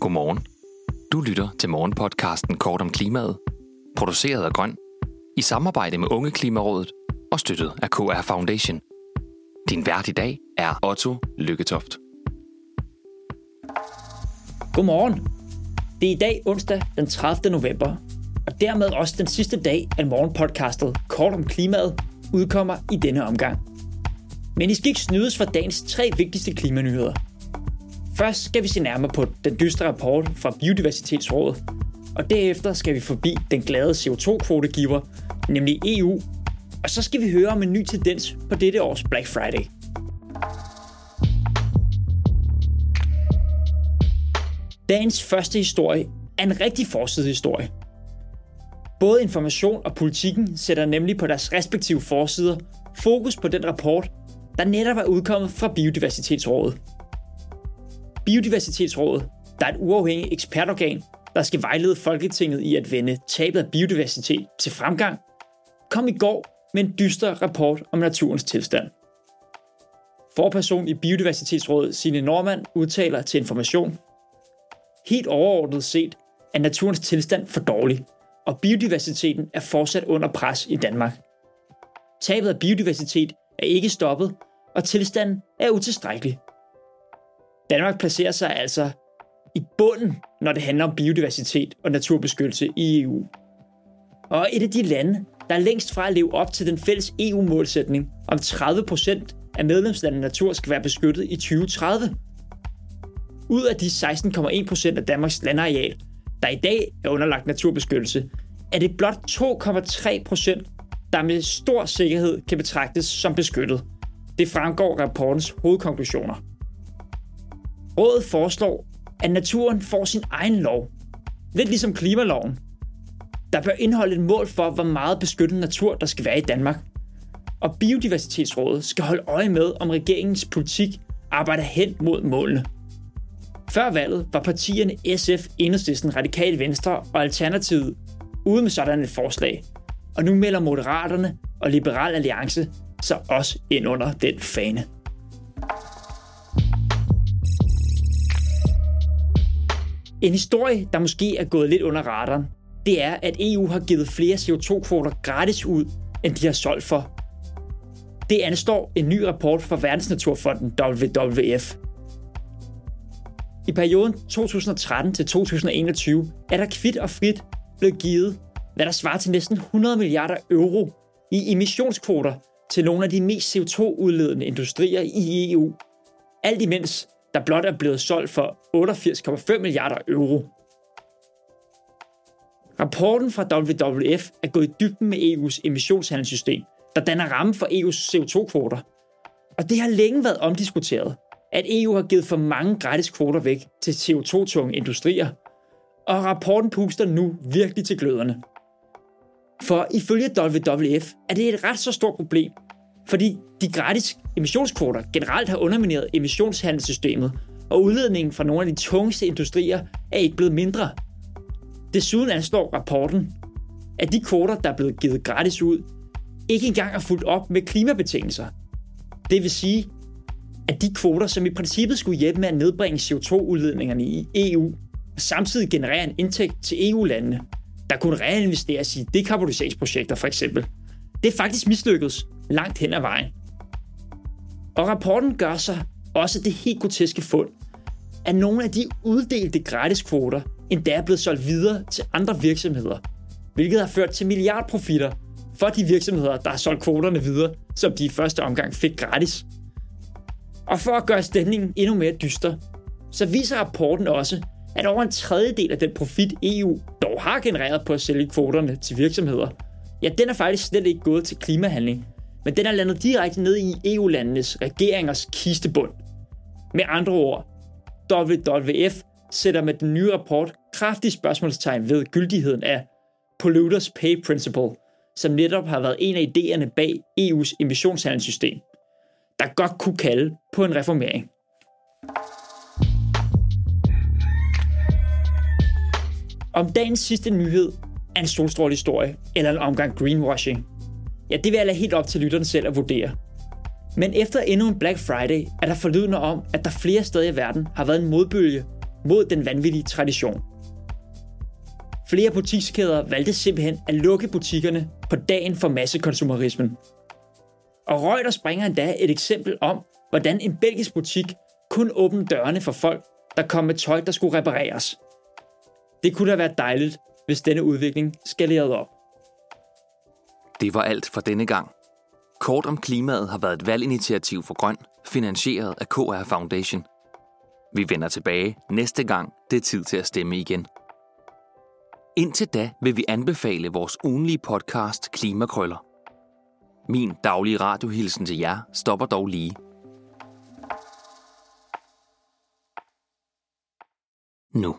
Godmorgen. Du lytter til morgenpodcasten Kort om klimaet, produceret af Grøn, i samarbejde med Unge Klimarådet og støttet af KR Foundation. Din vært i dag er Otto Lykketoft. Godmorgen. Det er i dag onsdag den 30. november, og dermed også den sidste dag, af morgenpodcastet Kort om klimaet udkommer i denne omgang. Men I skal ikke snydes for dagens tre vigtigste klimanyheder – Først skal vi se nærmere på den dystre rapport fra Biodiversitetsrådet, og derefter skal vi forbi den glade CO2-kvotegiver, nemlig EU, og så skal vi høre om en ny tendens på dette års Black Friday. Dagens første historie er en rigtig historie. Både Information og Politikken sætter nemlig på deres respektive forsider fokus på den rapport, der netop er udkommet fra Biodiversitetsrådet. Biodiversitetsrådet, der er et uafhængigt ekspertorgan, der skal vejlede Folketinget i at vende tabet af biodiversitet til fremgang, kom i går med en dyster rapport om naturens tilstand. Forperson i Biodiversitetsrådet, Signe Normand, udtaler til information. Helt overordnet set er naturens tilstand for dårlig, og biodiversiteten er fortsat under pres i Danmark. Tabet af biodiversitet er ikke stoppet, og tilstanden er utilstrækkelig. Danmark placerer sig altså i bunden, når det handler om biodiversitet og naturbeskyttelse i EU. Og et af de lande, der er længst fra at leve op til den fælles EU-målsætning om 30% af medlemslandets natur skal være beskyttet i 2030. Ud af de 16,1% af Danmarks landareal, der i dag er underlagt naturbeskyttelse, er det blot 2,3%, der med stor sikkerhed kan betragtes som beskyttet. Det fremgår rapportens hovedkonklusioner. Rådet foreslår, at naturen får sin egen lov. Lidt ligesom klimaloven. Der bør indeholde et mål for, hvor meget beskyttet natur der skal være i Danmark. Og Biodiversitetsrådet skal holde øje med, om regeringens politik arbejder hen mod målene. Før valget var partierne SF, Enhedslisten, Radikale Venstre og Alternativet ude med sådan et forslag. Og nu melder Moderaterne og Liberal Alliance sig også ind under den fane. En historie, der måske er gået lidt under radaren, det er, at EU har givet flere CO2-kvoter gratis ud, end de har solgt for. Det anstår en ny rapport fra Verdensnaturfonden WWF. I perioden 2013 til 2021 er der kvidt og frit blevet givet, hvad der svarer til næsten 100 milliarder euro i emissionskvoter til nogle af de mest CO2-udledende industrier i EU. Alt imens der blot er blevet solgt for 88,5 milliarder euro. Rapporten fra WWF er gået i dybden med EU's emissionshandelssystem, der danner ramme for EU's CO2-kvoter. Og det har længe været omdiskuteret, at EU har givet for mange gratis kvoter væk til CO2-tunge industrier, og rapporten puster nu virkelig til gløderne. For ifølge WWF er det et ret så stort problem, fordi de gratis emissionskvoter generelt har undermineret emissionshandelssystemet, og udledningen fra nogle af de tungeste industrier er ikke blevet mindre. Desuden anslår rapporten, at de kvoter, der er blevet givet gratis ud, ikke engang er fuldt op med klimabetingelser. Det vil sige, at de kvoter, som i princippet skulle hjælpe med at nedbringe CO2-udledningerne i EU, samtidig generere en indtægt til EU-landene, der kunne reinvesteres i dekarboniseringsprojekter for eksempel. Det er faktisk mislykkedes langt hen ad vejen. Og rapporten gør sig også det helt groteske fund, at nogle af de uddelte gratis kvoter endda er blevet solgt videre til andre virksomheder, hvilket har ført til milliardprofitter for de virksomheder, der har solgt kvoterne videre, som de i første omgang fik gratis. Og for at gøre stemningen endnu mere dyster, så viser rapporten også, at over en tredjedel af den profit EU dog har genereret på at sælge kvoterne til virksomheder, ja, den er faktisk slet ikke gået til klimahandling, men den er landet direkte ned i EU-landenes regeringers kistebund. Med andre ord, WWF sætter med den nye rapport kraftige spørgsmålstegn ved gyldigheden af Polluters Pay Principle, som netop har været en af idéerne bag EU's emissionshandelssystem, der godt kunne kalde på en reformering. Om dagens sidste nyhed er en solstrålehistorie eller en omgang greenwashing – Ja, det vil jeg lade helt op til lytterne selv at vurdere. Men efter endnu en Black Friday er der forlydende om, at der flere steder i verden har været en modbølge mod den vanvittige tradition. Flere butikskæder valgte simpelthen at lukke butikkerne på dagen for massekonsumerismen. Og Reuters bringer endda et eksempel om, hvordan en belgisk butik kun åbnede dørene for folk, der kom med tøj, der skulle repareres. Det kunne da være dejligt, hvis denne udvikling skalerede op. Det var alt for denne gang. Kort om klimaet har været et valginitiativ for grøn, finansieret af KR Foundation. Vi vender tilbage næste gang, det er tid til at stemme igen. Indtil da vil vi anbefale vores ugenlige podcast Klimakrøller. Min daglige radiohilsen til jer stopper dog lige. Nu.